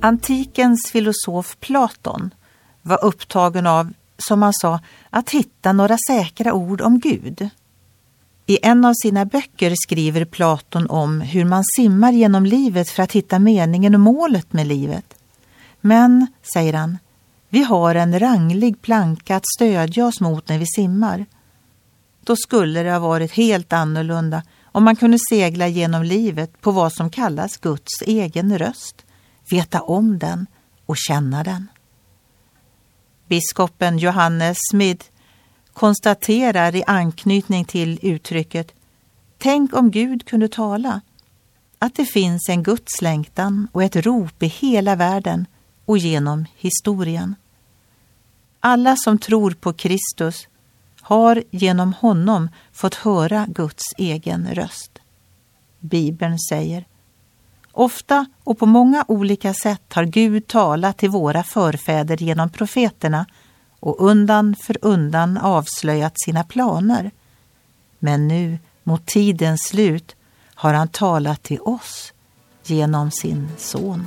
Antikens filosof Platon var upptagen av, som han sa, att hitta några säkra ord om Gud. I en av sina böcker skriver Platon om hur man simmar genom livet för att hitta meningen och målet med livet. Men, säger han, vi har en ranglig planka att stödja oss mot när vi simmar. Då skulle det ha varit helt annorlunda om man kunde segla genom livet på vad som kallas Guds egen röst, veta om den och känna den. Biskopen Johannes Smid konstaterar i anknytning till uttrycket Tänk om Gud kunde tala, att det finns en Guds längtan och ett rop i hela världen och genom historien. Alla som tror på Kristus har genom honom fått höra Guds egen röst. Bibeln säger Ofta och på många olika sätt har Gud talat till våra förfäder genom profeterna och undan för undan avslöjat sina planer. Men nu, mot tidens slut, har han talat till oss genom sin son.